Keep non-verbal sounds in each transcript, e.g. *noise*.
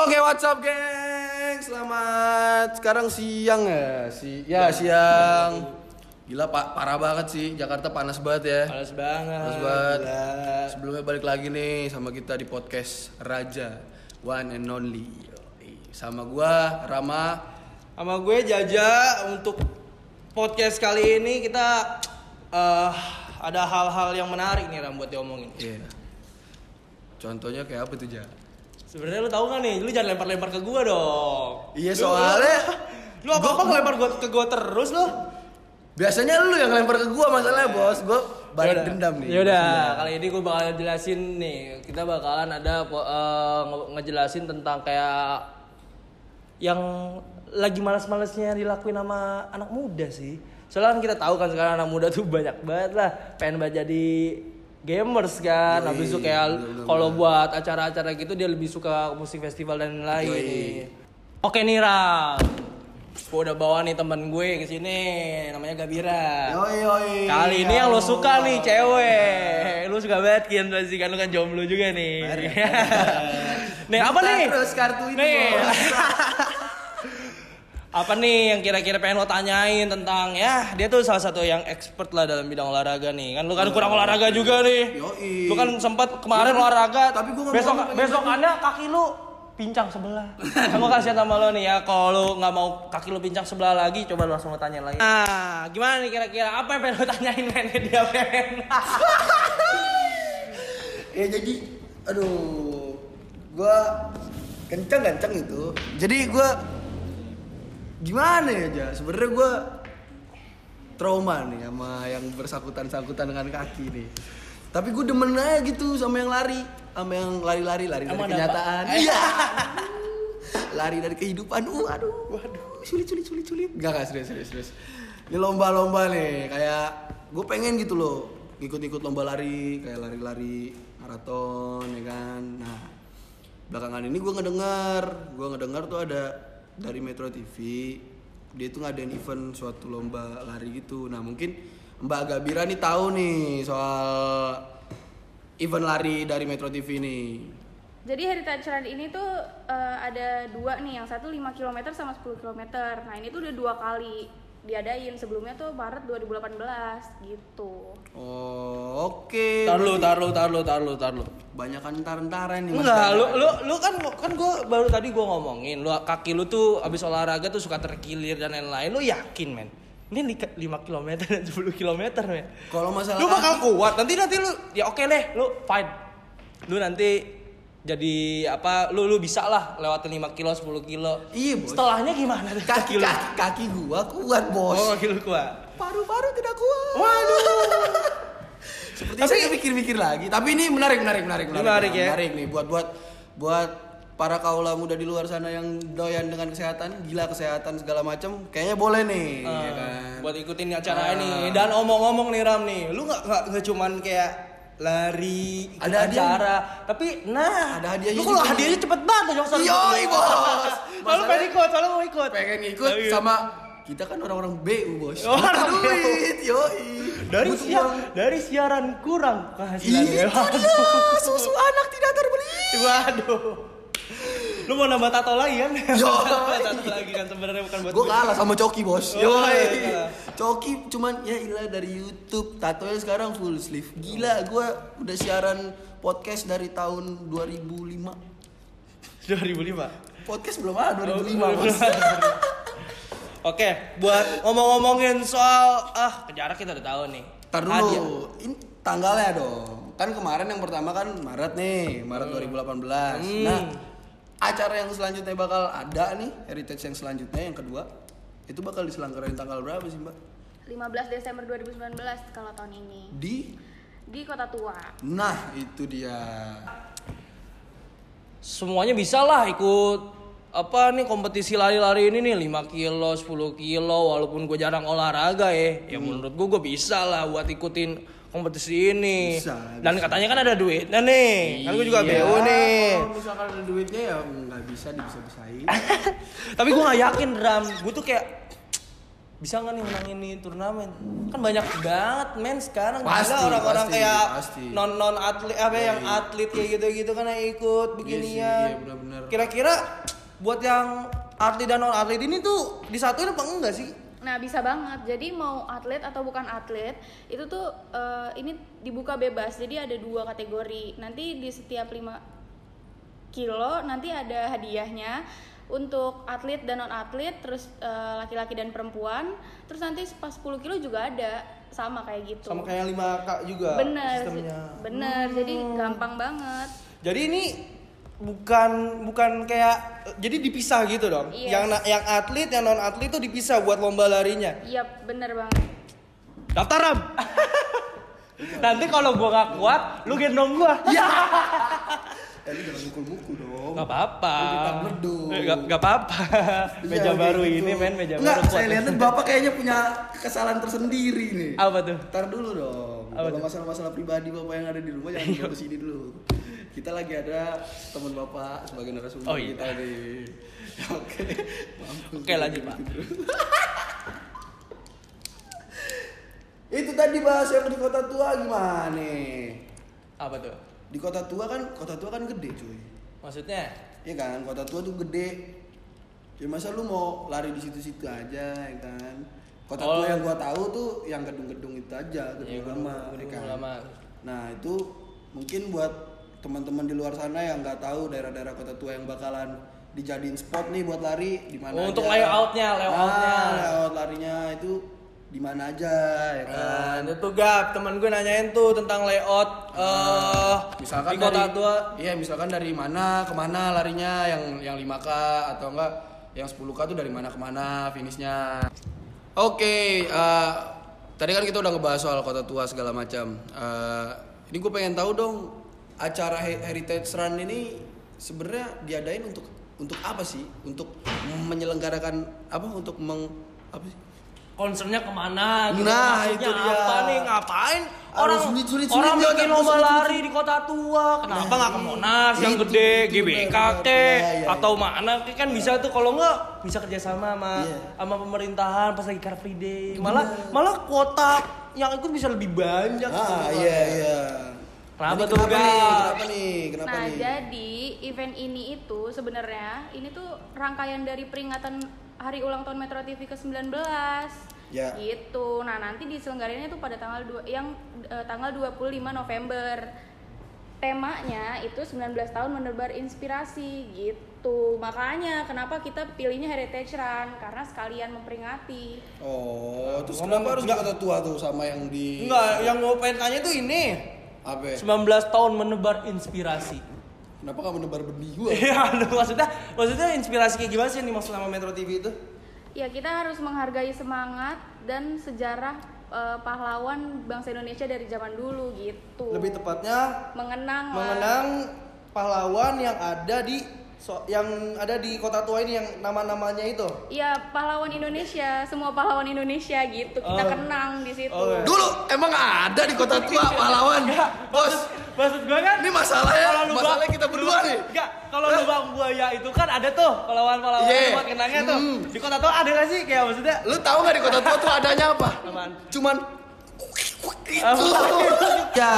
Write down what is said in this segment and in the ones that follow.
Oke, what's up, geng? Selamat sekarang siang ya, si ya siang. Gila pak, parah banget sih Jakarta panas banget ya. Panas banget. Panas banget. Gila. Sebelumnya balik lagi nih sama kita di podcast Raja One and Only. Sama gua Rama. Sama gue Jaja untuk podcast kali ini kita eh, ada hal-hal yang menarik nih Ram buat diomongin. Iya. Contohnya kayak apa tuh, Ja? Sebenarnya lu tahu gak nih, lu jangan lempar-lempar ke gua dong. Iya, soalnya lu apa-apa ngelempar gua ke gua terus lu. Biasanya lu yang lempar ke gua masalahnya, Bos. Gua balik Yaudah. dendam nih. Yaudah, kali ini gue bakal jelasin nih. Kita bakalan ada nge- ngejelasin tentang kayak yang lagi malas-malesnya dilakuin sama anak muda sih. Soalnya kan kita tahu kan sekarang anak muda tuh *laughs* banyak banget lah pengen banget jadi gamers kan. Yoi, Habis itu kayak bener-bener. kalau buat acara-acara gitu dia lebih suka musik festival dan lain-lain. Oke nih Ram. Gue udah bawa nih temen gue ke sini namanya Gabira. Yoi yoi. Kali ini yang lo suka nih cewek. Lu suka banget Kian pasti kan lu kan jomblo juga nih. *laughs* nih apa nih? terus kartu ini, Nih. *laughs* Apa nih yang kira-kira pengen lo tanyain tentang ya dia tuh salah satu yang expert lah dalam bidang olahraga nih. Kan lu kan kurang olahraga juga nih. Yoi. lu kan sempat kemarin olahraga. tapi gua nggak besok mau- besokannya kaki lu pincang sebelah. *laughs* Kamu kasih sama lo nih ya kalau lu nggak mau kaki lu pincang sebelah lagi coba lu langsung lo tanya lagi. Nah gimana nih kira-kira? Apa yang pengen lo tanyain men? *laughs* Dia men. *laughs* Ya jadi aduh gua kencang kencang itu. Jadi gua gimana ya ja? Sebenarnya gua trauma nih sama yang bersangkutan sangkutan dengan kaki nih. Tapi gue demen aja gitu sama yang lari sama yang lari-lari lari dari kenyataan. *laughs* Iya. Lari dari kehidupan. Uh aduh waduh. Sulit sulit sulit sulit. Gak gak serius serius serius. Ini lomba-lomba nih kayak gue pengen gitu loh ikut-ikut lomba lari kayak lari-lari maraton ya kan? Nah belakangan ini gue ngedengar gue ngedengar tuh ada dari Metro TV dia tuh ngadain event suatu lomba lari gitu. Nah mungkin Mbak Gabira nih tahu nih soal event lari dari Metro TV nih Jadi Heritage Run ini tuh eh, ada dua nih, yang satu 5 km sama 10 km. Nah ini tuh udah dua kali diadain, sebelumnya tuh Maret 2018 gitu. Oh, oke. tar lu tar lu tar lu tar lu tar lu Banyak kan entar-entaran nih. Mas Enggak, lu lu lu kan kan gue baru tadi gue ngomongin, lu kaki lu tuh abis olahraga tuh suka terkilir dan lain-lain. Lu yakin men? Ini li- 5 km dan 10 km men. Kalau masalah Lu bakal kuat. Nanti nanti lu ya oke deh, lu fine. Lu nanti jadi apa? Lu lu bisa lah lewatin 5 kilo 10 kilo. Iya, Bos. Setelahnya gimana kaki, lu? kaki, kaki gua kuat, Bos. Oh, kaki lu kuat. Paru-paru tidak kuat. Waduh. *laughs* Seperti Tapi- saya mikir-mikir lagi. Tapi ini menarik, menarik, menarik, menarik. Menarik ya. Menarik nih buat buat buat para kaula muda di luar sana yang doyan dengan kesehatan, gila kesehatan segala macam, kayaknya boleh nih, Ah, ya kan? buat ikutin acara Ah. ini dan omong-omong nih Ram nih lu nggak nggak cuman kayak lari ikut Ada hadiah. acara tapi nah Ada hadiahnya lu kalau hadiahnya cepet banget tuh Jongstar Yoi, bos. malu Masalah- pengen ikut soalnya mau ikut pengen ikut Ayo. sama kita kan orang-orang BU, Bos. Oh, orang duit, yoi. dari siar dari siaran kurang penghasilan Itu dia, *laughs* susu anak tidak terbeli. waduh lu mau nambah tato lagi kan *laughs* Yo. tato lagi kan sebenarnya bukan buat Gue kalah sama Coki bos. Oh, Yoi. iya. Coki cuman ya ilah dari YouTube. Tatonya sekarang full sleeve. Gila, gue udah siaran podcast dari tahun 2005. 2005 Podcast belum ada 2005 Oh, bos. Oke, buat ngomong-ngomongin soal ah jarak kita udah tahu nih. Ntar Hadiah. dulu, ini tanggalnya dong. Kan kemarin yang pertama kan Maret nih, Maret 2018. Hmm. Nah, acara yang selanjutnya bakal ada nih, heritage yang selanjutnya yang kedua. Itu bakal diselenggarain tanggal berapa sih, Mbak? 15 Desember 2019 kalau tahun ini Di di Kota Tua. Nah, itu dia. semuanya bisa lah ikut apa nih kompetisi lari-lari ini nih 5 kilo 10 kilo walaupun gue jarang olahraga ya ya menurut gue gue bisa lah buat ikutin kompetisi ini Bisa, dan bisa. katanya kan ada duitnya nih kan gue juga Iya, nih Kalau misalkan ada duitnya ya nggak bisa dibisa-bisain. *laughs* tapi gue gak yakin Ram gue tuh kayak bisa nggak nih menang ini turnamen kan banyak banget men sekarang Pasti, Gila orang-orang pasti, kayak pasti. non non atlet apa yang Iya. atlet kayak gitu gitu kan yang ikut Iya sih, beginian iya benar-benar. kira-kira buat yang atlet dan non atlet ini tuh disatuin apa enggak sih Nah bisa banget. Jadi mau atlet atau bukan atlet itu tuh eh, ini dibuka bebas. Jadi ada dua kategori. Nanti di setiap 5 kilo nanti ada hadiahnya untuk atlet dan non atlet, terus eh, laki-laki dan perempuan. Terus nanti pas 10 kilo juga ada sama kayak gitu. sama kayak 5 kak juga bener, sistemnya bener. Jadi gampang banget. jadi ini bukan bukan kayak jadi dipisah gitu dong Yes. yang na- yang atlet yang non atlet tuh dipisah buat lomba larinya Iya bener banget. daftaran *laughs* nanti kalau gua nggak kuat lu gendong gua *laughs* Ya. Eh, lu jangan mukul-mukul dong. Gak apa-apa. Eh, Gak, gak apa-apa. Meja Iya, baru kayak ini gitu. men, meja Enggak, baru. saya lihat Bapak kayaknya punya kesalahan tersendiri nih. Apa tuh? Ntar dulu dong. Kalau masalah-masalah pribadi Bapak yang ada di rumah jangan ke sini dulu. Kita lagi ada teman Bapak sebagai narasumber Oh, iya. kita nih. Oke. Oke, lanjut, Pak. *laughs* Itu tadi bahas yang di kota tua gimana? Apa tuh? Di kota tua kan, kota tua kan gede cuy. Maksudnya? Iya kan, kota tua tuh gede. Ya masa lu mau lari di situ-situ aja, ya kan? Kota Oh. tua yang gua tahu tuh yang gedung-gedung itu aja, gedung Iya, lama, gedung ya lama. Nah itu mungkin buat teman-teman di luar sana yang nggak tahu daerah-daerah kota tua yang bakalan dijadiin spot nih buat lari di mana Oh, untuk layoutnya, layoutnya. Nah, layout larinya itu di mana aja, ya kan? Nah, itu gap teman gue nanyain tuh tentang layout eh misalkan di kota dari, tua. iya misalkan dari mana ke mana larinya yang yang 5k atau enggak yang 10k tuh dari mana ke mana finishnya oke eh, tadi kan kita udah ngebahas soal kota tua segala macam. Eh, ini gue pengen tahu dong acara He- heritage run ini sebenarnya diadain untuk untuk apa sih? Untuk menyelenggarakan apa? Untuk meng apa sih Concernnya ke mana? gitu. Nah, Maksudnya itu dia. apa nih? Ngapain? Orang sulit-sulit orang sulit, bikin Jod. lomba lari di kota tua. Kenapa Nah, nggak ke Monas yang itu, gede, GBK ke benar. Iya, iya, atau mana? Kan bisa tuh kalau nggak bisa kerjasama sama Iya. sama pemerintahan pas lagi Car Free Day. Malah malah kuota yang ikut bisa lebih banyak. ah gitu. iya iya Kenapa tuh, kenapa nih kenapa nih kenapa nah, nih jadi event ini itu sebenarnya ini tuh rangkaian dari peringatan Hari Ulang Tahun Metro TV ke-19. Ya. Gitu. Nah, nanti diselenggarainnya tuh pada tanggal 2 yang eh, tanggal 25 November. Temanya itu 19 tahun menebar inspirasi gitu. Makanya kenapa kita pilihnya Heritage Run karena sekalian memperingati. Oh, terus kenapa harus enggak. kota tua tuh sama yang di Enggak, yang gue pengen tanya tuh ini. Apa? 19 tahun menebar inspirasi. Kenapa kamu menebar benih gua? *laughs* Iya, maksudnya maksudnya inspirasi kayak gimana sih yang dimaksud sama Metro TV itu? Ya, kita harus menghargai semangat dan sejarah eh, pahlawan bangsa Indonesia dari zaman dulu gitu. Lebih tepatnya mengenang mengenang pahlawan yang ada di so- yang ada di kota tua ini yang nama-namanya itu. Iya, pahlawan Indonesia, semua pahlawan Indonesia gitu. Kita Oh. kenang di situ. Oh, iya. Dulu emang ada di kota tua *laughs* pahlawan. Bos, Maksud gue kan ini masalahnya kalau masalahnya kita berdua nih. Enggak, kalau lubang buaya itu kan ada tuh pahlawan-pahlawan buat kenangnya tuh. Hmm. Di kota tua ada gak sih kayak maksudnya? Lu tahu nggak di kota tua tuh adanya apa? Cuman itu. *laughs* ya,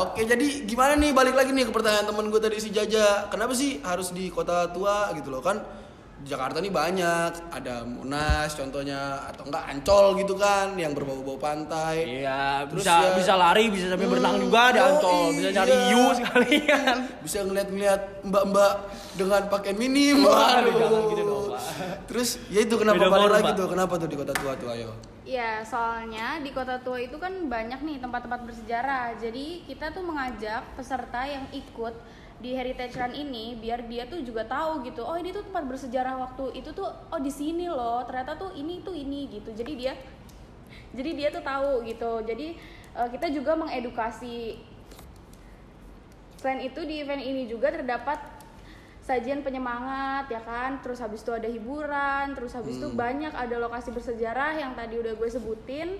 oke. Jadi gimana nih balik lagi nih ke pertanyaan temen gue tadi si Jaja. Kenapa sih harus di kota tua gitu loh kan? Di Jakarta nih banyak, ada Monas contohnya atau enggak Ancol gitu kan yang berbau-bau pantai. Iya, Terus bisa ya- bisa lari, bisa sambil Hmm, berenang juga di Ancol, bisa nyari iya. hiu sekalian. *laughs* Bisa ngeliat-ngeliat mbak-mbak dengan pakai minim. Waduh, gitu dong. Terus ya itu kenapa Beda balik lagi tuh? Kenapa tuh di kota tua tuh ayo? Ya, soalnya di kota tua itu kan banyak nih tempat-tempat bersejarah. Jadi kita tuh mengajak peserta yang ikut di Heritage Run ini biar dia tuh juga tahu gitu. Oh, ini tuh tempat bersejarah waktu itu tuh oh di sini loh. Ternyata tuh ini tuh ini gitu. Jadi dia jadi dia tuh tahu gitu. Jadi eh, kita juga mengedukasi Selain itu di event ini juga terdapat sajian penyemangat ya kan, terus habis itu ada hiburan, terus habis itu banyak ada lokasi bersejarah yang tadi udah gue sebutin.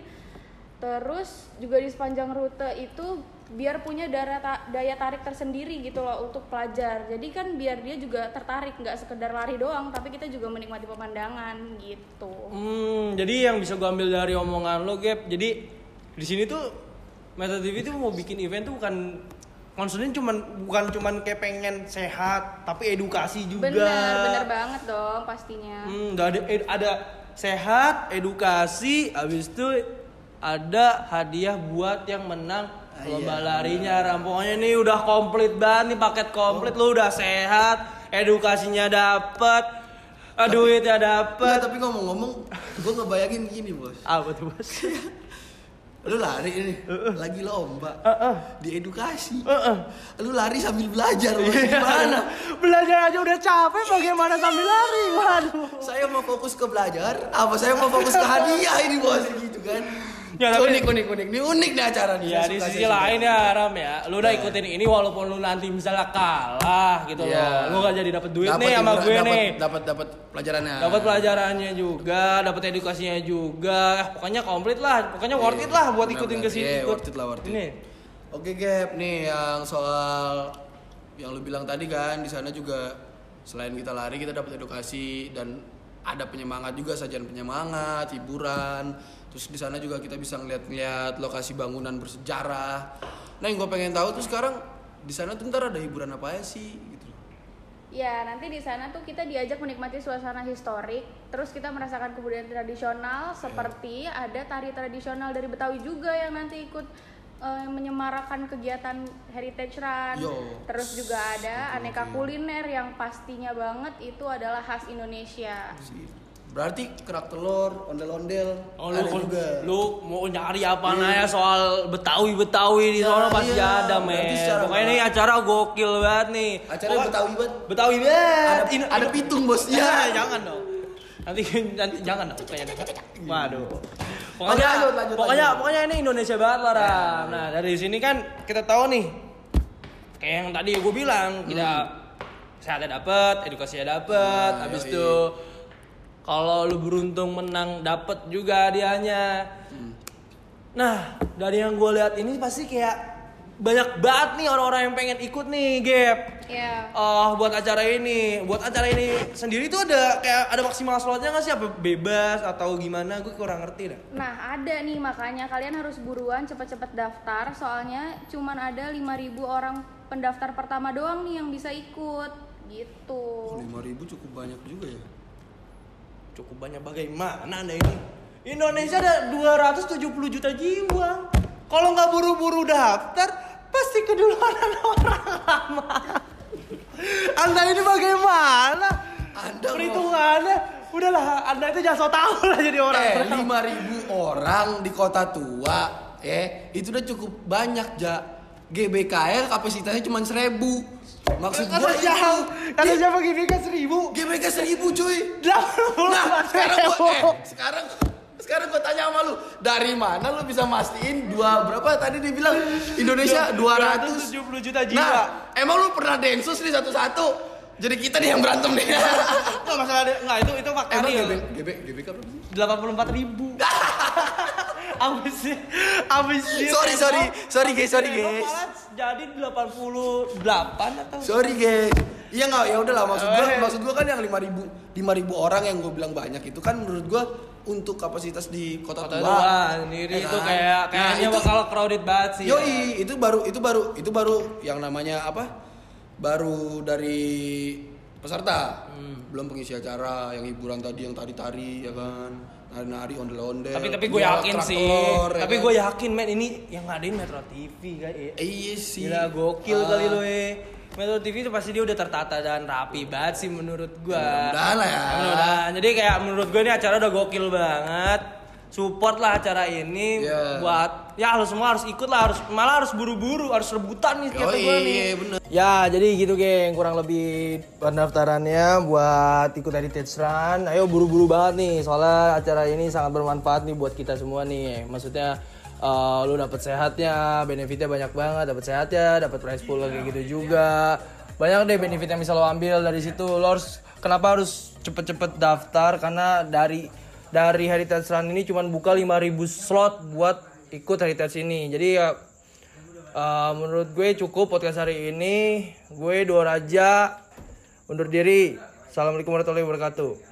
Terus juga di sepanjang rute itu biar punya daya, ta- daya tarik tersendiri gitu loh untuk pelajar jadi kan biar dia juga tertarik nggak sekedar lari doang tapi kita juga menikmati pemandangan gitu Hmm, jadi yang bisa gue ambil dari omongan lo, Gap. Jadi di sini tuh Metro TV tuh mau bikin event tuh bukan concernnya cuman bukan cuman kayak pengen sehat, tapi edukasi juga. bener bener banget dong pastinya Hmm, ada ed- ada sehat, edukasi, habis itu ada hadiah buat yang menang Ah, lomba iya. larinya. Ram. Pokoknya ini udah komplit banget nih paket komplit lu udah sehat, edukasinya dapet, eh, duitnya Enggak, dapet. tapi ngomong-ngomong, gue ngebayangin gini bos. Apa tuh bos? *laughs* Lu lari ini, lagi lomba, Heeh. diedukasi. Heeh. Lu lari sambil belajar. Iya. Gimana? Belajar aja udah capek, bagaimana sambil lari? Waduh. Saya mau fokus ke belajar, apa saya mau fokus ke hadiah ini bos gitu kan? Ya, tapi- unik, unik, unik. Ini unik nih acara nih. Ya di sisi lain ya Ram ya, lu udah ikutin ini walaupun lu nanti misalnya kalah gitu Iya. loh, lu gak jadi dapet duit Dapat nih sama gue dapat- nih. Dapat dapat pelajarannya. Dapat pelajarannya juga, dapat edukasinya juga. Eh, Pokoknya komplit lah, pokoknya worth it lah buat ikutin ke sini. Iya, ikut. worth it lah, worth it. Ini. Oke Gap, nih yang soal yang lu bilang tadi kan di sana juga selain kita lari kita dapat edukasi dan ada penyemangat juga sajian penyemangat, hiburan. Terus di sana juga kita bisa ngeliat-ngeliat lokasi bangunan bersejarah. Nah yang gue pengen tahu tuh sekarang di sana tuh ntar ada hiburan apa aja sih gitu. Ya, nanti di sana tuh kita diajak menikmati suasana historik, terus kita merasakan kebudayaan tradisional seperti ada tari tradisional dari Betawi juga yang nanti ikut eh, menyemarakan kegiatan Heritage Run. Yo. Terus juga ada aneka kuliner yang pastinya banget itu adalah khas Indonesia. Berarti kerak telur, ondel-ondel Oh, ada lu, juga. lu mau nyari apa nanya soal Betawi Betawi di sana Nah, pasti iya. ada men. Pokoknya ini acara gokil banget nih. Acara Pokok- Betawi banget. Betawi banget. Ada, ada pitung bos. Ya, *laughs* jangan dong. Nanti, nanti jangan dong. Kayaknya. Waduh. Pokoknya, lanjut, lanjut, pokoknya, lanjut. pokoknya ini Indonesia banget lah Ram. Nah dari sini kan kita tahu nih, kayak yang tadi gue bilang, kita sehatnya dapet, edukasinya dapet, Nah, habis itu kalau lu beruntung menang dapet juga hadiahnya. Nah dari yang gue lihat ini pasti kayak banyak banget nih orang-orang yang pengen ikut nih, Gap. Ya. Oh, buat acara ini, buat acara ini sendiri tuh ada kayak ada maksimal slotnya nggak sih? Apa bebas atau gimana? Gue kurang ngerti dah. Nah, ada nih makanya kalian harus buruan cepet-cepet daftar soalnya cuman ada 5000 orang pendaftar pertama doang nih yang bisa ikut gitu. Oh, 5000 cukup banyak juga ya. Cukup banyak bagaimana anda ini? Indonesia ada 270 juta jiwa. Kalau nggak buru-buru daftar, pasti keduluan orang lama. anda ini bagaimana? Anda Perhitungannya, udahlah, anda itu jangan so tau lah jadi orang. Eh, 5000 orang di kota tua, eh, itu udah cukup banyak, Ja. GBK kapasitasnya cuma 1000. Maksud siapa? itu. Kata siapa kan seribu? GBK 1000, cuy. Nah, sekarang ribu. eh, sekarang sekarang gua tanya sama lu, dari mana lu bisa mastiin dua berapa tadi dibilang Indonesia *laughs* 200 270 juta jiwa. Nah, emang lu pernah densus nih satu-satu? Jadi kita nih yang berantem nih. *laughs* Enggak masalah deh. Enggak itu itu fakta emang real. GB, GB, GBK berapa sih? 84 ribu. *laughs* Abis sih, abis sih. Sorry, sorry, sorry guys, sorry guys. Jadi 88 atau? Sorry guys. Iya nggak ya udahlah maksud gua Eh. maksud gua kan yang 5000 5000 orang yang gue bilang banyak itu kan menurut gua untuk kapasitas di kota, Kota tua. tua sendiri Ya itu kan? kayak Nah, kayaknya itu- bakal crowded banget sih. ya. Yoi, itu baru itu baru itu baru yang namanya apa? Baru dari peserta. Hmm. Belum pengisi acara, yang hiburan tadi yang tari-tari ya kan. Nari-nari ondel-ondel. Tapi tapi gue yakin sih. ya tapi kan? gue yakin men ini yang ngadain Metro TV guys. Eh, Iya sih. Gila gokil Ah, kali lo eh. Metro TV itu pasti dia udah tertata dan rapi banget sih menurut gua. Mudah-mudahan lah ya. Mudah-mudahan. Jadi kayak menurut gua ini acara udah gokil banget. Support lah acara ini Iya. buat ya lo semua harus ikut lah harus malah harus buru-buru harus rebutan nih kata gua nih. bener. Ya jadi gitu geng kurang lebih pendaftarannya buat ikut Heritage Run. Ayo buru-buru banget nih soalnya acara ini sangat bermanfaat nih buat kita semua nih. Maksudnya eh, lu dapet sehatnya, benefitnya banyak banget, dapet sehatnya, dapet prize pool kayak gitu juga. Banyak deh benefit yang bisa lo ambil dari situ. Lo harus kenapa harus cepet-cepet daftar karena dari dari Heritage Run ini cuman buka 5000 slot buat ikut Heritage ini. Jadi ya Eh, menurut gue cukup podcast hari ini. Gue Dua Raja undur diri. Assalamualaikum warahmatullahi wabarakatuh.